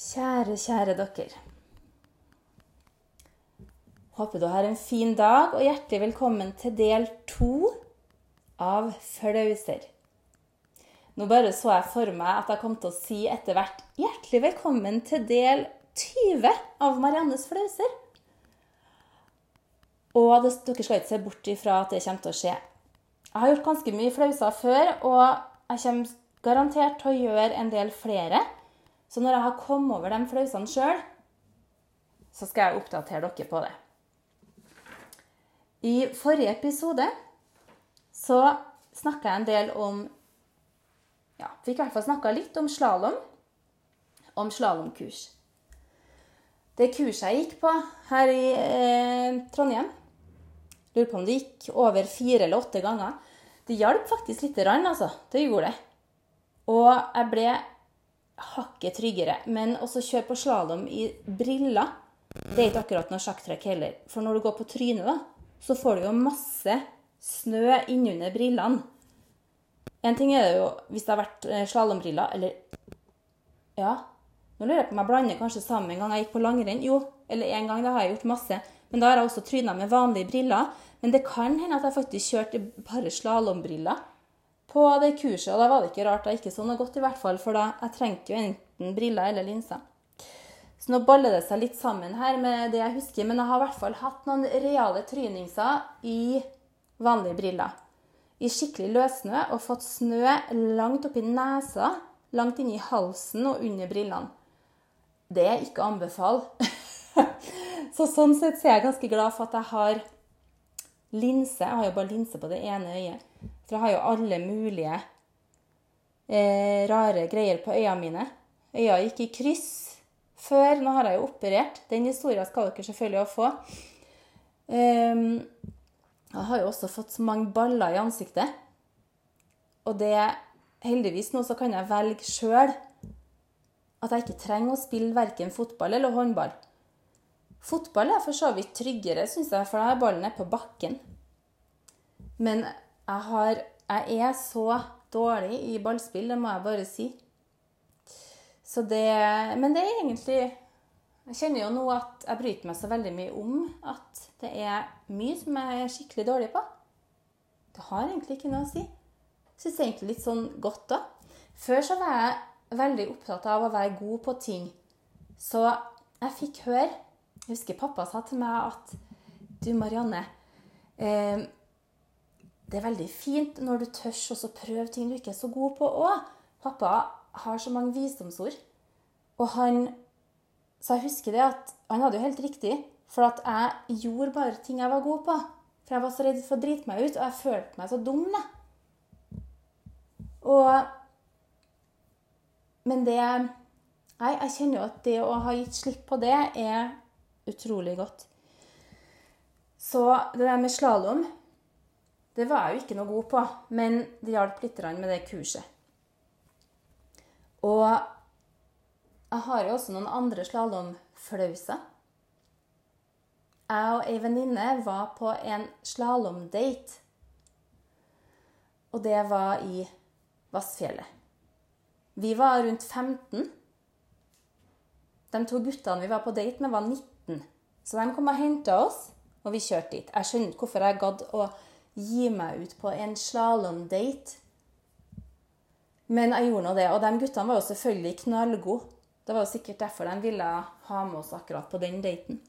Kjære, kjære dere. Håper du har en fin dag, og hjertelig velkommen til del to av Flauser. Nå bare så jeg for meg at jeg kom til å si etter hvert hjertelig velkommen til del 20 av Mariannes flauser. Og det, dere skal ikke se bort ifra at det kommer til å skje. Jeg har gjort ganske mye flauser før, og jeg kommer garantert til å gjøre en del flere. Så når jeg har kommet over de flausene sjøl, så skal jeg oppdatere dere på det. I forrige episode så snakka jeg en del om Ja, fikk i hvert fall snakka litt om slalåm. Om slalåmkurs. Det kurset jeg gikk på her i eh, Trondheim Lurer på om det gikk over fire eller åtte ganger. Det hjalp faktisk lite grann, altså. Det gjorde det. Og jeg ble hakket tryggere. Men også kjøre på slalåm i briller, det er ikke akkurat noe sjakktrekk heller. For når du går på trynet, da, så får du jo masse snø innunder brillene. En ting er det jo hvis det har vært eh, slalåmbriller, eller Ja, nå lurer jeg på om jeg blander kanskje sammen en gang jeg gikk på langrenn. Jo, eller en gang, det har jeg gjort masse. Men da har jeg også tryna med vanlige briller. Men det kan hende at jeg faktisk kjørte bare slalåmbriller på det kurset. Og da var det ikke rart jeg ikke så noe godt, i hvert fall, for da jeg trengte jo enten briller eller linser. Så nå baller det seg litt sammen her med det jeg husker, men jeg har i hvert fall hatt noen reale tryningser i vanlige briller. I skikkelig løssnø og fått snø langt oppi nesa, langt inni halsen og under brillene. Det er ikke å anbefale. så sånn sett er jeg ganske glad for at jeg har linse. Jeg har jo bare linse på det ene øyet. For jeg har jo alle mulige eh, rare greier på øynene mine. Øya gikk i kryss før. Nå har jeg jo operert. Den historien skal dere selvfølgelig også få. Um, jeg har jo også fått så mange baller i ansiktet. Og det Heldigvis nå så kan jeg velge sjøl at jeg ikke trenger å spille verken fotball eller håndball. Fotball er for så vidt tryggere, syns jeg, for da er ballen på bakken. Men jeg, har, jeg er så dårlig i ballspill, det må jeg bare si. Så det Men det er egentlig Jeg kjenner jo nå at jeg bryter meg så veldig mye om at det er mye som jeg er skikkelig dårlig på. Det har egentlig ikke noe å si. Syns egentlig litt sånn godt da. Før så var jeg veldig opptatt av å være god på ting. Så jeg fikk høre Jeg husker pappa sa til meg at Du, Marianne. Eh, det er veldig fint når du tør å prøve ting du ikke er så god på òg. Pappa har så mange visdomsord. Og han Så jeg husker det at han hadde jo helt riktig. For at jeg gjorde bare ting jeg var god på. For jeg var så redd for å drite meg ut, og jeg følte meg så dum. Da. Og Men det Nei, jeg kjenner jo at det å ha gitt slipp på det er utrolig godt. Så det der med slalåm det var jeg jo ikke noe god på, men det hjalp litt med det kurset. Og jeg har jo også noen andre slalåmflauser. Jeg og ei venninne var på en slalåmdate. Og det var i Vassfjellet. Vi var rundt 15. De to guttene vi var på date med, var 19. Så de kom og henta oss, og vi kjørte dit. Jeg skjønner hvorfor jeg gadd å gi meg ut på en slalåmdate. Men jeg gjorde nå det. Og de guttene var jo selvfølgelig knallgode. Det var jo sikkert derfor de ville ha med oss akkurat på den daten.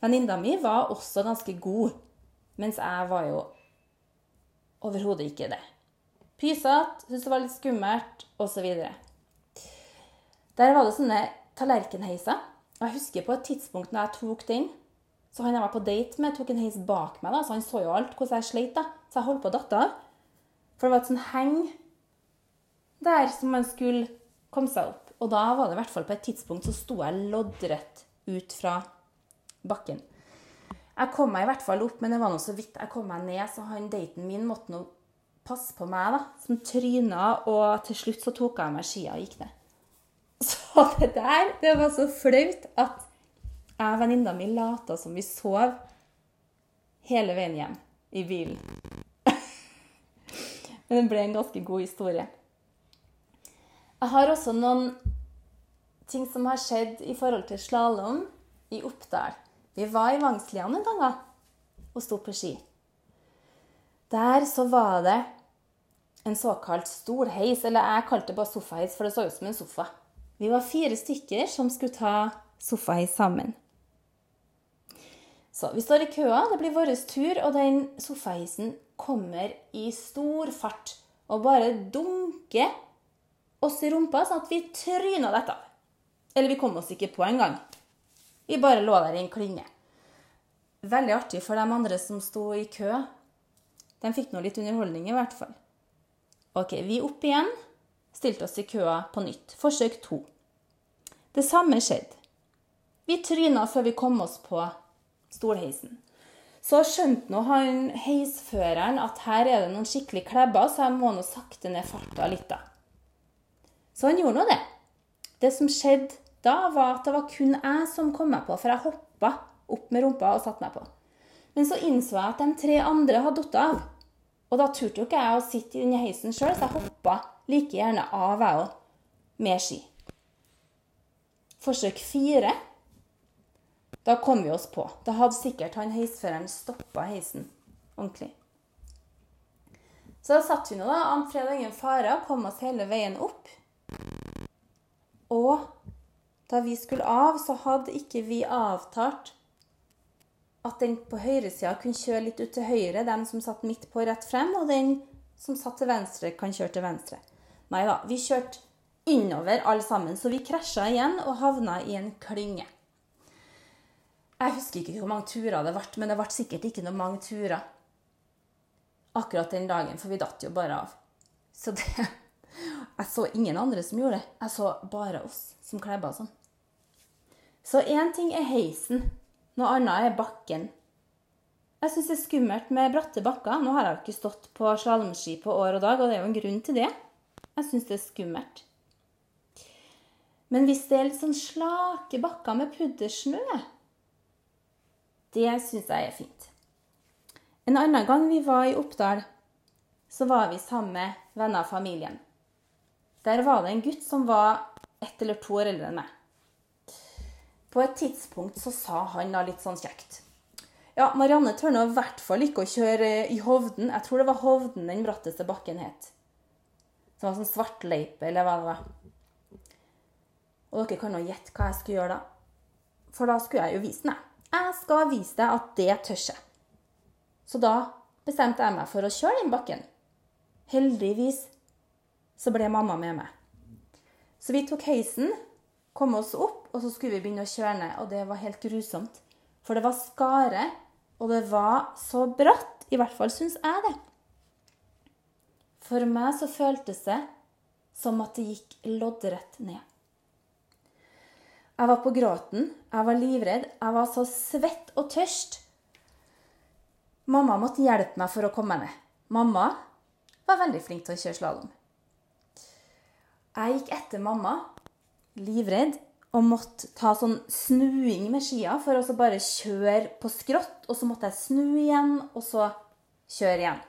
Venninna mi var også ganske god, mens jeg var jo overhodet ikke det. Pysete, syntes det var litt skummelt, osv. Der var det sånne tallerkenheiser. Jeg husker på et tidspunkt når jeg tok den, så han jeg var på date med, tok en heis bak meg, da, så han så jo alt hvordan jeg sleit. da. Så jeg holdt på å datte av. For det var et sånn heng der som man skulle komme seg opp. Og da var det i hvert fall på et tidspunkt så sto jeg loddrett ut fra bakken. Jeg kom meg i hvert fall opp, men det var nå så vidt jeg kom meg ned, så han daten min måtte nå passe på meg, da, som tryna, og til slutt så tok jeg av meg skia og gikk ned. Så det der, det var så flaut at jeg og venninna mi lata som vi sov hele veien hjem i bilen. Men det ble en ganske god historie. Jeg har også noen ting som har skjedd i forhold til slalåm i Oppdal. Vi var i Vangslian en gang og sto på ski. Der så var det en såkalt stolheis, eller jeg kalte det bare sofaheis, for det så ut som en sofa. Vi var fire stykker som skulle ta sofaheis sammen. Så vi står i køa, det blir vår tur, og den sofaheisen kommer i stor fart og bare dunker oss i rumpa sånn at vi tryna dette av. Eller vi kom oss ikke på engang. Vi bare lå der i en klinge. Veldig artig for de andre som sto i kø. De fikk nå litt underholdning, i hvert fall. Ok, vi opp igjen. Stilte oss i køa på nytt. Forsøk to. Det samme skjedde. Vi tryna før vi kom oss på stolheisen. Så skjønte nå han heisføreren at her er det noen skikkelig klebber, så jeg må nå sakte ned farta litt, da. Så han gjorde nå det. Det som skjedde da, var at det var kun jeg som kom meg på, for jeg hoppa opp med rumpa og satte meg på. Men så innså jeg at de tre andre hadde falt av. Og da turte jo ikke jeg å sitte i denne heisen sjøl, så jeg hoppa like gjerne av, jeg òg, med ski. Forsøk fire da kom vi oss på. Da hadde sikkert han heisføreren stoppa heisen ordentlig. Så da satt vi nå, da. Ann Fred og ingen fare kom oss hele veien opp. Og da vi skulle av, så hadde ikke vi avtalt at den på høyresida kunne kjøre litt ut til høyre, den som satt midt på rett frem, og den som satt til venstre, kan kjøre til venstre. Nei da, vi kjørte innover alle sammen, så vi krasja igjen og havna i en klynge. Jeg husker ikke hvor mange turer det ble, men det ble sikkert ikke noe mange turer akkurat den dagen, for vi datt jo bare av. Så det Jeg så ingen andre som gjorde det. Jeg så bare oss som klebba sånn. Så én ting er heisen, noe annet er bakken. Jeg syns det er skummelt med bratte bakker. Nå har jeg jo ikke stått på slalåmski på år og dag, og det er jo en grunn til det. Jeg syns det er skummelt. Men hvis det er litt sånn slake bakker med puddersnø, det syns jeg er fint. En annen gang vi var i Oppdal, så var vi sammen med venner av familien. Der var det en gutt som var ett eller to år eldre enn meg. På et tidspunkt så sa han da litt sånn kjekt Ja, Marianne tør nå i hvert fall ikke å kjøre i Hovden. Jeg tror det var Hovden den bratteste bakken het. Som var sånn svartleipe, eller hva det var. Og dere kan nå gjette hva jeg skulle gjøre da. For da skulle jeg jo vise den, jeg. Jeg skal vise deg at det tør jeg. Så da bestemte jeg meg for å kjøre den bakken. Heldigvis så ble mamma med meg. Så vi tok heisen, kom oss opp, og så skulle vi begynne å kjøre ned. Og det var helt grusomt. For det var skare, og det var så bratt. I hvert fall syns jeg det. For meg så føltes det som at det gikk loddrett ned. Jeg var på gråten, jeg var livredd, jeg var så svett og tørst. Mamma måtte hjelpe meg for å komme meg ned. Mamma var veldig flink til å kjøre slalåm. Jeg gikk etter mamma, livredd, og måtte ta sånn snuing med skia for å bare kjøre på skrått. Og så måtte jeg snu igjen, og så kjøre igjen.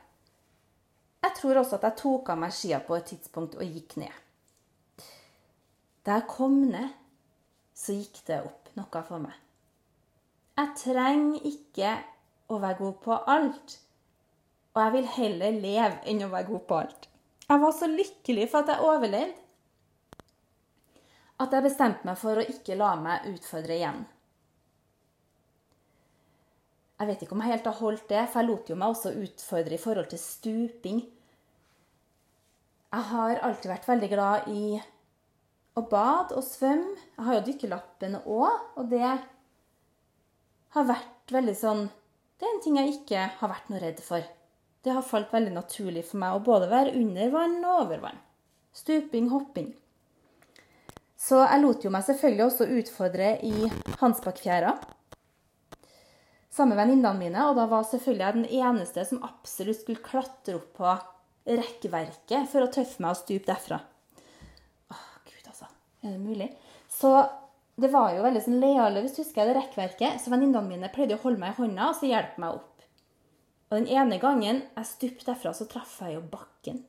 Jeg tror også at jeg tok av meg skia på et tidspunkt og gikk ned. Da jeg kom ned, så gikk det opp noe for meg. Jeg trenger ikke å være god på alt. Og jeg vil heller leve enn å være god på alt. Jeg var så lykkelig for at jeg overlevde, at jeg bestemte meg for å ikke la meg utfordre igjen. Jeg vet ikke om jeg helt har holdt det, for jeg lot jo meg også utfordre i forhold til stuping. Jeg har alltid vært veldig glad i og bad og svøm. Jeg har jo dykkerlappen òg, og det har vært veldig sånn Det er en ting jeg ikke har vært noe redd for. Det har falt veldig naturlig for meg å både være under vann og over vann. Stuping, hopping. Så jeg lot jo meg selvfølgelig også utfordre i Hansbakkfjæra sammen med venninnene mine, og da var selvfølgelig jeg den eneste som absolutt skulle klatre opp på rekkverket for å tøffe meg og stupe derfra. Mulig? Så det var jo veldig sånn leale, hvis du husker det rekkverket. Så venninnene mine pleide å holde meg i hånda og så hjelpe meg opp. Og den ene gangen jeg stupte derfra, så traff jeg jo bakken.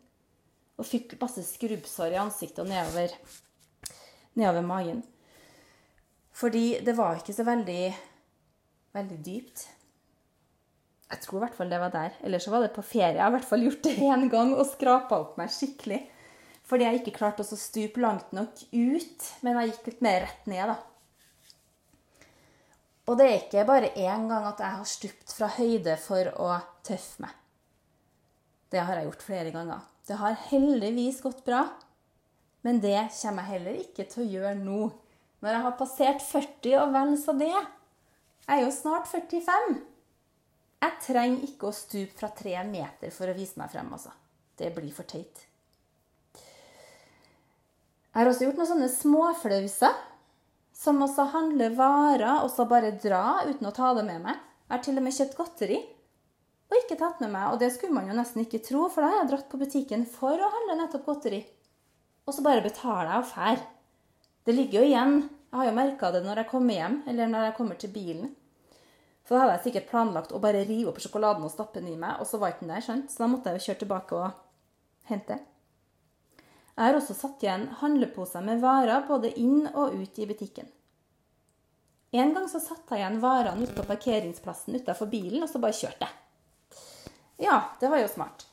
Og fikk masse skrubbsår i ansiktet og nedover, nedover magen. Fordi det var ikke så veldig, veldig dypt. Jeg tror i hvert fall det var der. Eller så var det på ferie. Jeg har i hvert fall gjort det én gang og skrapa opp meg skikkelig. Fordi jeg ikke klarte å stupe langt nok ut, men jeg gikk litt mer rett ned, da. Og det er ikke bare én gang at jeg har stupt fra høyde for å tøffe meg. Det har jeg gjort flere ganger. Det har heldigvis gått bra, men det kommer jeg heller ikke til å gjøre nå. Når jeg har passert 40, og vel så det. Jeg er jo snart 45. Jeg trenger ikke å stupe fra tre meter for å vise meg frem, altså. Det blir for teit. Jeg har også gjort noen sånne småflauser som også handler varer og så bare dra uten å ta det med meg. Jeg har til og med kjøpt godteri og ikke tatt med meg. Og det skulle man jo nesten ikke tro, for da har jeg dratt på butikken for å handle nettopp godteri. Og så bare betaler jeg og drar. Det ligger jo igjen. Jeg har jo merka det når jeg kommer hjem, eller når jeg kommer til bilen. For da hadde jeg sikkert planlagt å bare rive opp sjokoladen og stappe den i meg, og så var den der, skjønt. Så da måtte jeg jo kjøre tilbake og hente. Jeg har også satt igjen handleposer med varer både inn og ut i butikken. En gang så satte jeg igjen varene ute på parkeringsplassen utafor bilen, og så bare kjørte jeg. Ja, det var jo smart.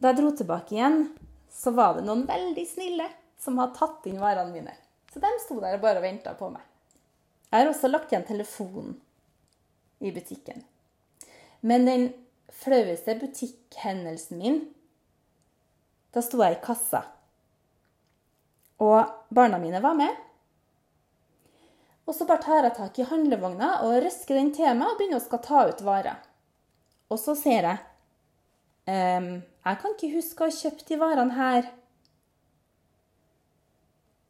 Da jeg dro tilbake igjen, så var det noen veldig snille som hadde tatt inn varene mine. Så de sto der og bare venta på meg. Jeg har også lagt igjen telefonen i butikken. Men den flaueste butikkhendelsen min da sto jeg i kassa. Og barna mine var med. Og så bare tar jeg tak i handlevogna og røsker den til meg og begynner å skal ta ut varer. Og så ser jeg ehm, Jeg kan ikke huske å ha kjøpt de varene her.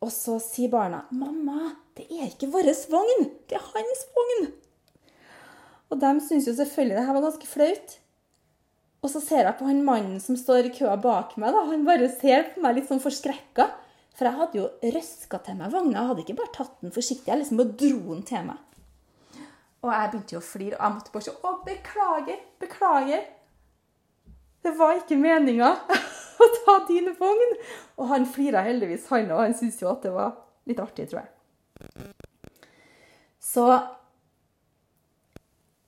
Og så sier barna 'Mamma, det er ikke vår vogn. Det er hans vogn.' Og de syns jo selvfølgelig det her var ganske flaut. Og så ser jeg på han mannen som står i køa bak meg. da, Han bare ser på meg litt sånn forskrekka. For jeg hadde jo røska til meg vogna. Jeg hadde ikke bare tatt den forsiktig, jeg liksom bare dro den til meg. Og jeg begynte jo å flire, og jeg måtte bare si å, beklager, beklager. Det var ikke meninga å ta din vogn. Og han flira heldigvis, han òg. Han syntes jo at det var litt artig, tror jeg. Så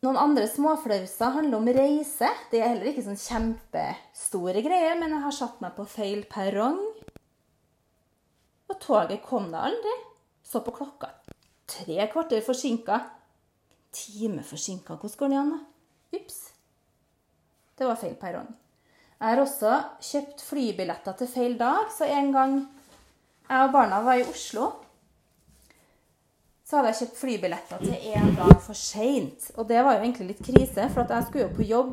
noen andre småflauser handler om reise. Det er heller ikke sånn kjempestore greier, men jeg har satt meg på feil perrong. Og toget kom da aldri. Så på klokka. Tre kvarter forsinka. Time forsinka. Hvordan går det an, da? Ups. Det var feil perrong. Jeg har også kjøpt flybilletter til feil dag, så en gang jeg og barna var i Oslo så hadde jeg kjøpt flybilletter til én dag for seint. Og det var jo egentlig litt krise, for jeg skulle jo på jobb.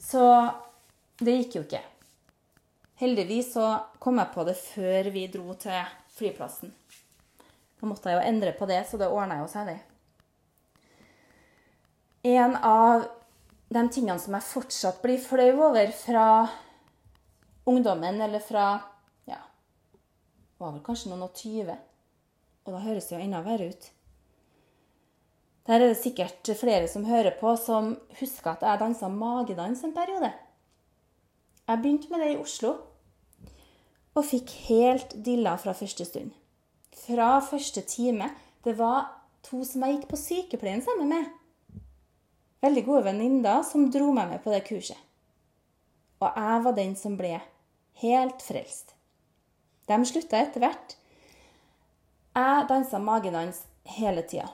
Så det gikk jo ikke. Heldigvis så kom jeg på det før vi dro til flyplassen. Da måtte jeg jo endre på det, så det ordna jo seg, det. En av de tingene som jeg fortsatt blir flau over fra ungdommen, eller fra ja, var vel kanskje noen og tyve og da høres det jo enda verre ut. Der er det sikkert flere som hører på, som husker at jeg dansa magedans en periode. Jeg begynte med det i Oslo, og fikk helt dilla fra første stund. Fra første time. Det var to som jeg gikk på sykepleien sammen med. Veldig gode venninner som dro meg med på det kurset. Og jeg var den som ble helt frelst. De slutta etter hvert jeg dansa magedans hele tida.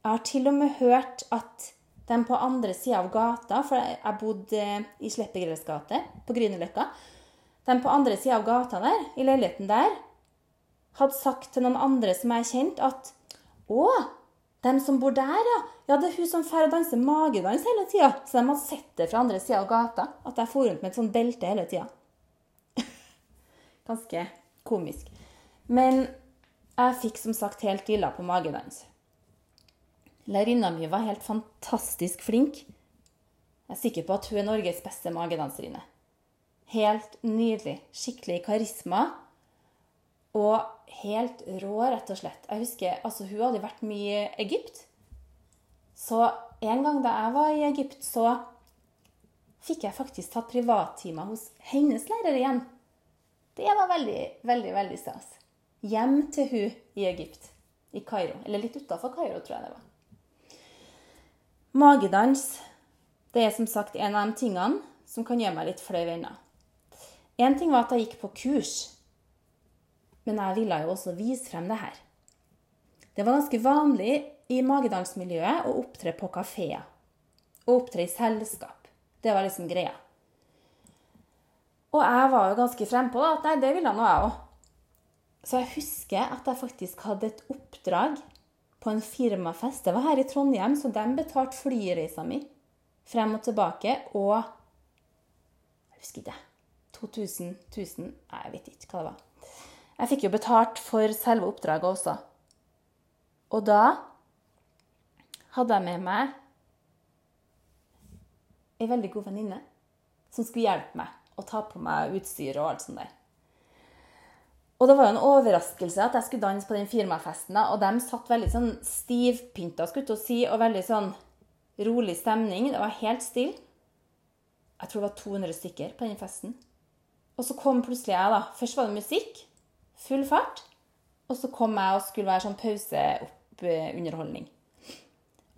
Jeg har til og med hørt at de på andre sida av gata, for jeg bodde i Sleppegrels gate på Grünerløkka De på andre sida av gata der, i leiligheten der, hadde sagt til noen andre som jeg kjente, at Å, dem som bor der, ja. Ja, det er hun som drar og danser magedans hele tida. Så de hadde sett det fra andre sida av gata. At jeg for rundt med et sånt belte hele tida. Ganske komisk. Men jeg fikk som sagt helt dilla på magedans. Lærerinna mi var helt fantastisk flink. Jeg er sikker på at hun er Norges beste magedanserinne. Helt nydelig. Skikkelig karisma. Og helt rå, rett og slett. Jeg husker, altså Hun hadde vært mye i Egypt. Så en gang da jeg var i Egypt, så fikk jeg faktisk tatt privattimer hos hennes lærer igjen. Det var veldig, veldig, veldig stas. Hjem til hun i Egypt, i Kairo. Eller litt utafor Kairo, tror jeg det var. Magedans det er som sagt en av de tingene som kan gjøre meg litt flau ennå. Én ting var at jeg gikk på kurs, men jeg ville jo også vise frem det her. Det var ganske vanlig i magedansmiljøet å opptre på kafeer. Å opptre i selskap. Det var liksom greia. Og jeg var jo ganske frempå at nei, det ville nå jeg òg. Så jeg husker at jeg faktisk hadde et oppdrag på en firmafest. Det var her i Trondheim, så de betalte flyreisa mi frem og tilbake. Og jeg husker ikke. 2000 1000 Nei, jeg vet ikke hva det var. Jeg fikk jo betalt for selve oppdraget også. Og da hadde jeg med meg ei veldig god venninne som skulle hjelpe meg å ta på meg utstyr og alt sånt der. Og det var jo en overraskelse at jeg skulle danse på den firmafesten. Og de satt veldig sånn stivpynta skulle si, og veldig sånn rolig stemning. Det var helt stille. Jeg tror det var 200 stykker på den festen. Og så kom plutselig jeg, da. Først var det musikk. Full fart. Og så kom jeg og skulle være sånn pauseunderholdning.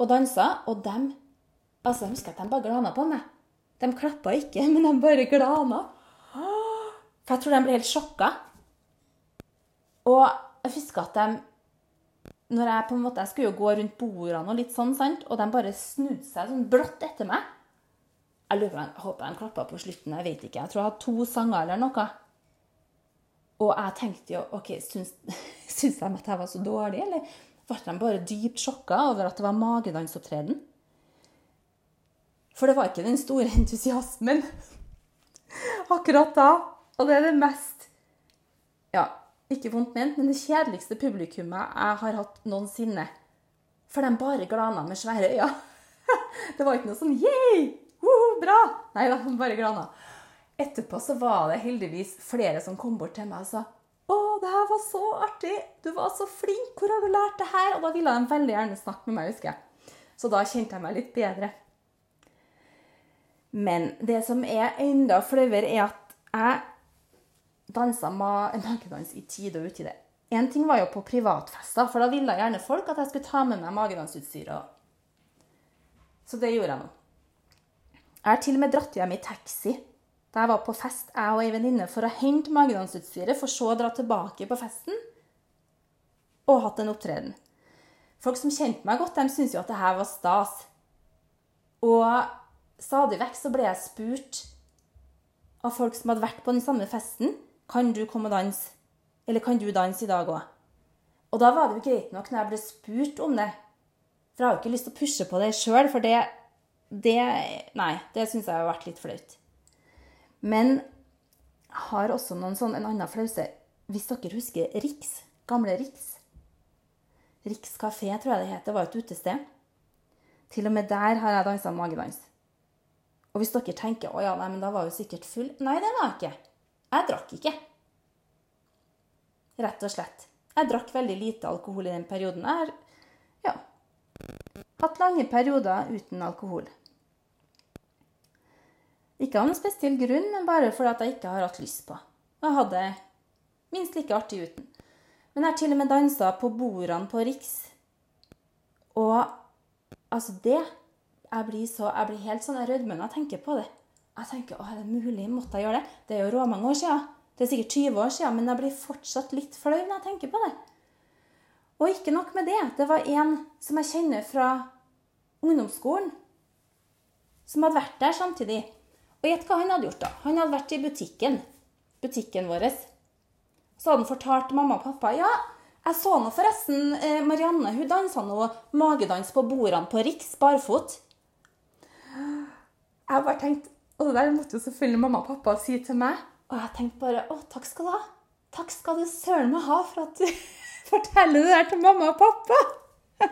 Og dansa. Og dem Altså, jeg husker at de bare glana på meg. De klappa ikke, men de bare glana. For jeg tror de ble helt sjokka. Og jeg husker at de når jeg på en måte, jeg skulle jo gå rundt bordene og litt sånn, sant? og de bare snudde seg sånn brått etter meg. Jeg lurer på, håper de klappa på slutten. Jeg vet ikke. Jeg tror jeg hadde to sanger eller noe. Og jeg tenkte jo OK, syns, syns de at jeg var så dårlig, eller ble de bare dypt sjokka over at det var magedansopptreden? For det var ikke den store entusiasmen akkurat da. Og det er det mest Ja, ikke vondt ment, men det kjedeligste publikummet jeg har hatt noensinne. For de bare glana med svære øyne. Det var ikke noe sånn yeah! Uh, bra! Nei da, bare glana. Etterpå så var det heldigvis flere som kom bort til meg og sa å, det her var så artig! Du var så flink! Hvor har du lært det her? Og da ville de veldig gjerne snakke med meg, husker jeg. Så da kjente jeg meg litt bedre. Men det som er enda flauere, er at jeg dansa magedans i tide og utide. Én ting var jo på privatfester, for da ville gjerne folk at jeg skulle ta med meg magedansutstyret. Så det gjorde jeg nå. Jeg har til og med dratt hjem i taxi da jeg var på fest, jeg og ei venninne, for å hente magedansutstyret, for så å dra tilbake på festen og hatt en opptreden. Folk som kjente meg godt, de syntes jo at det her var stas. Og stadig vekk så ble jeg spurt av folk som hadde vært på den samme festen, kan du komme og danse? Eller kan du danse i dag òg? Og da var det jo greit nok når jeg ble spurt om det. For jeg har jo ikke lyst til å pushe på det sjøl, for det, det Nei, det syns jeg har vært litt flaut. Men jeg har også noen sånn, en annen flause. Hvis dere husker Riks, gamle Riks Riks kafé, tror jeg det het. Det var et utested. Til og med der har jeg dansa magedans. Og hvis dere tenker å ja, nei, men da var hun sikkert full Nei, det var jeg ikke. Jeg drakk ikke. Rett og slett. Jeg drakk veldig lite alkohol i den perioden. Jeg har ja, hatt lange perioder uten alkohol. Ikke av noen spesiell grunn, men bare fordi jeg ikke har hatt lyst på. Jeg hadde minst like artig uten. Men jeg har til og med dansa på bordene på Riks. Og altså, det jeg blir, så, jeg blir helt sånn, jeg rødmer når jeg tenker på det. Jeg tenker, å, er det mulig? Måtte jeg gjøre det? Det er jo råmange år siden. Det er sikkert 20 år siden, men jeg blir fortsatt litt flau når jeg tenker på det. Og ikke nok med det. Det var en som jeg kjenner fra ungdomsskolen, som hadde vært der samtidig. Og gjett hva han hadde gjort, da. Han hadde vært i butikken. Butikken vår. Så hadde han fortalt mamma og pappa ja, jeg så nå forresten eh, Marianne hun dansa nå magedans på bordene på Riks barfot. Jeg bare tenkte, Og det der måtte jo selvfølgelig mamma og pappa si til meg. Og jeg tenkte bare å, takk skal du ha. Takk skal du søren meg ha for at du forteller det der til mamma og pappa.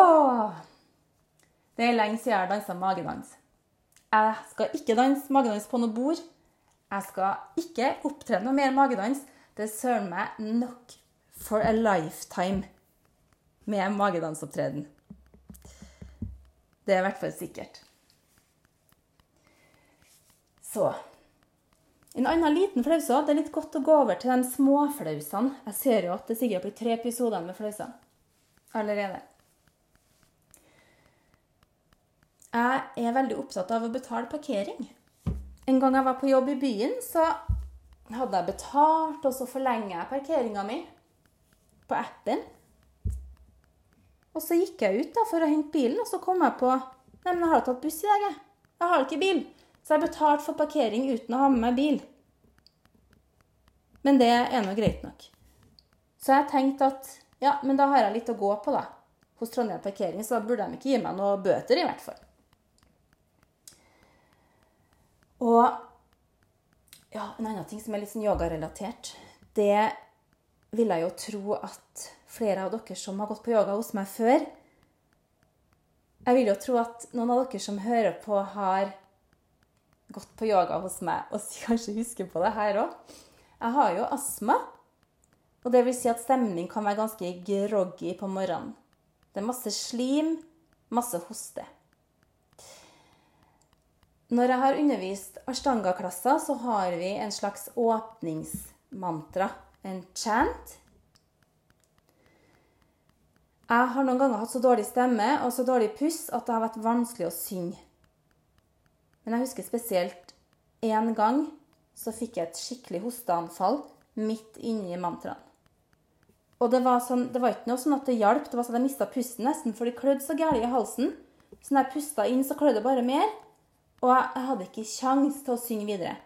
Åh. Det er lenge siden jeg har dansa magedans. Jeg skal ikke danse magedans på noe bord. Jeg skal ikke opptre noe mer magedans. Det er søren meg nok for a lifetime med magedansopptreden. Det er i hvert fall sikkert. Så En annen liten flause Det er litt godt å gå over til de småflausene. Jeg ser jo at det sikkert blir tre episoder med flauser allerede. Jeg er veldig opptatt av å betale parkering. En gang jeg var på jobb i byen, så hadde jeg betalt, og så forlenger jeg parkeringa mi på appen. Og så gikk jeg ut da for å hente bilen, og så kom jeg på Nei, men jeg har tatt buss i dag, jeg. Jeg har ikke bil. Så jeg har betalt for parkering uten å ha med meg bil. Men det er nå greit nok. Så jeg tenkte at ja, men da har jeg litt å gå på, da. Hos Trondheim Parkering, så da burde de ikke gi meg noe bøter, i hvert fall. Og ja, en annen ting som er litt sånn yogarelatert, det vil jeg jo tro at flere av dere som har gått på yoga hos meg før Jeg vil jo tro at noen av dere som hører på, har gått på yoga hos meg og kanskje husker på det her òg. Jeg har jo astma. Og det vil si at stemning kan være ganske groggy på morgenen. Det er masse slim, masse hoste. Når jeg har undervist ashtanga-klasser, så har vi en slags åpningsmantra, en chant, jeg har noen ganger hatt så dårlig stemme og så dårlig puss at det har vært vanskelig å synge. Men jeg husker spesielt én gang så fikk jeg et skikkelig hosteanfall midt inni mantraen. Og det var, sånn, det var ikke noe sånn at det hjalp. Det var sånn at jeg mista pusten nesten, for det klødde så gærent i halsen. Så når jeg pusta inn, så klødde det bare mer. Og jeg hadde ikke kjangs til å synge videre.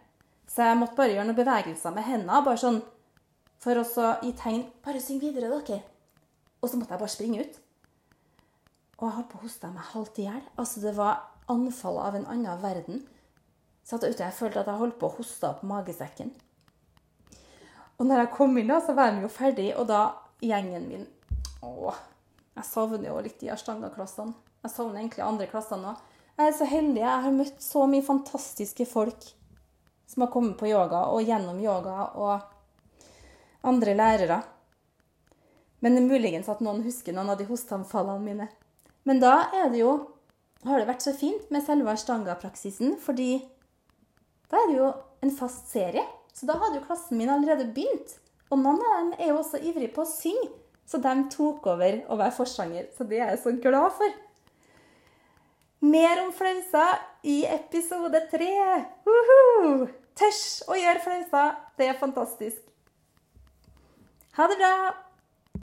Så jeg måtte bare gjøre noen bevegelser med hendene, bare sånn for å gi tegn Bare syng videre, dere. Og så måtte jeg bare springe ut. Og jeg holdt på å hoste meg halvt i hjel. Altså, det var anfall av en annen verden. Satt ute, jeg følte at jeg holdt på å hoste opp magesekken. Og når jeg kom inn, da, så var de jo ferdig, og da gjengen min Å, jeg savner jo litt de Arstanga-klassene. Jeg savner egentlig andre klassene òg. Jeg er så heldig. Jeg har møtt så mye fantastiske folk som har kommet på yoga, og gjennom yoga, og andre lærere. Men det er muligens at noen husker noen av de hosteanfallene mine. Men da er det jo har det vært så fint med selve ashtanga-praksisen, fordi da er det jo en fast serie. Så da hadde jo klassen min allerede begynt. Og noen av dem er jo også ivrige på å synge, så de tok over å være forsanger. Så det er jeg så glad for. Mer om flauser i episode tre. Tørs å gjøre flauser. Det er fantastisk. Ha det bra!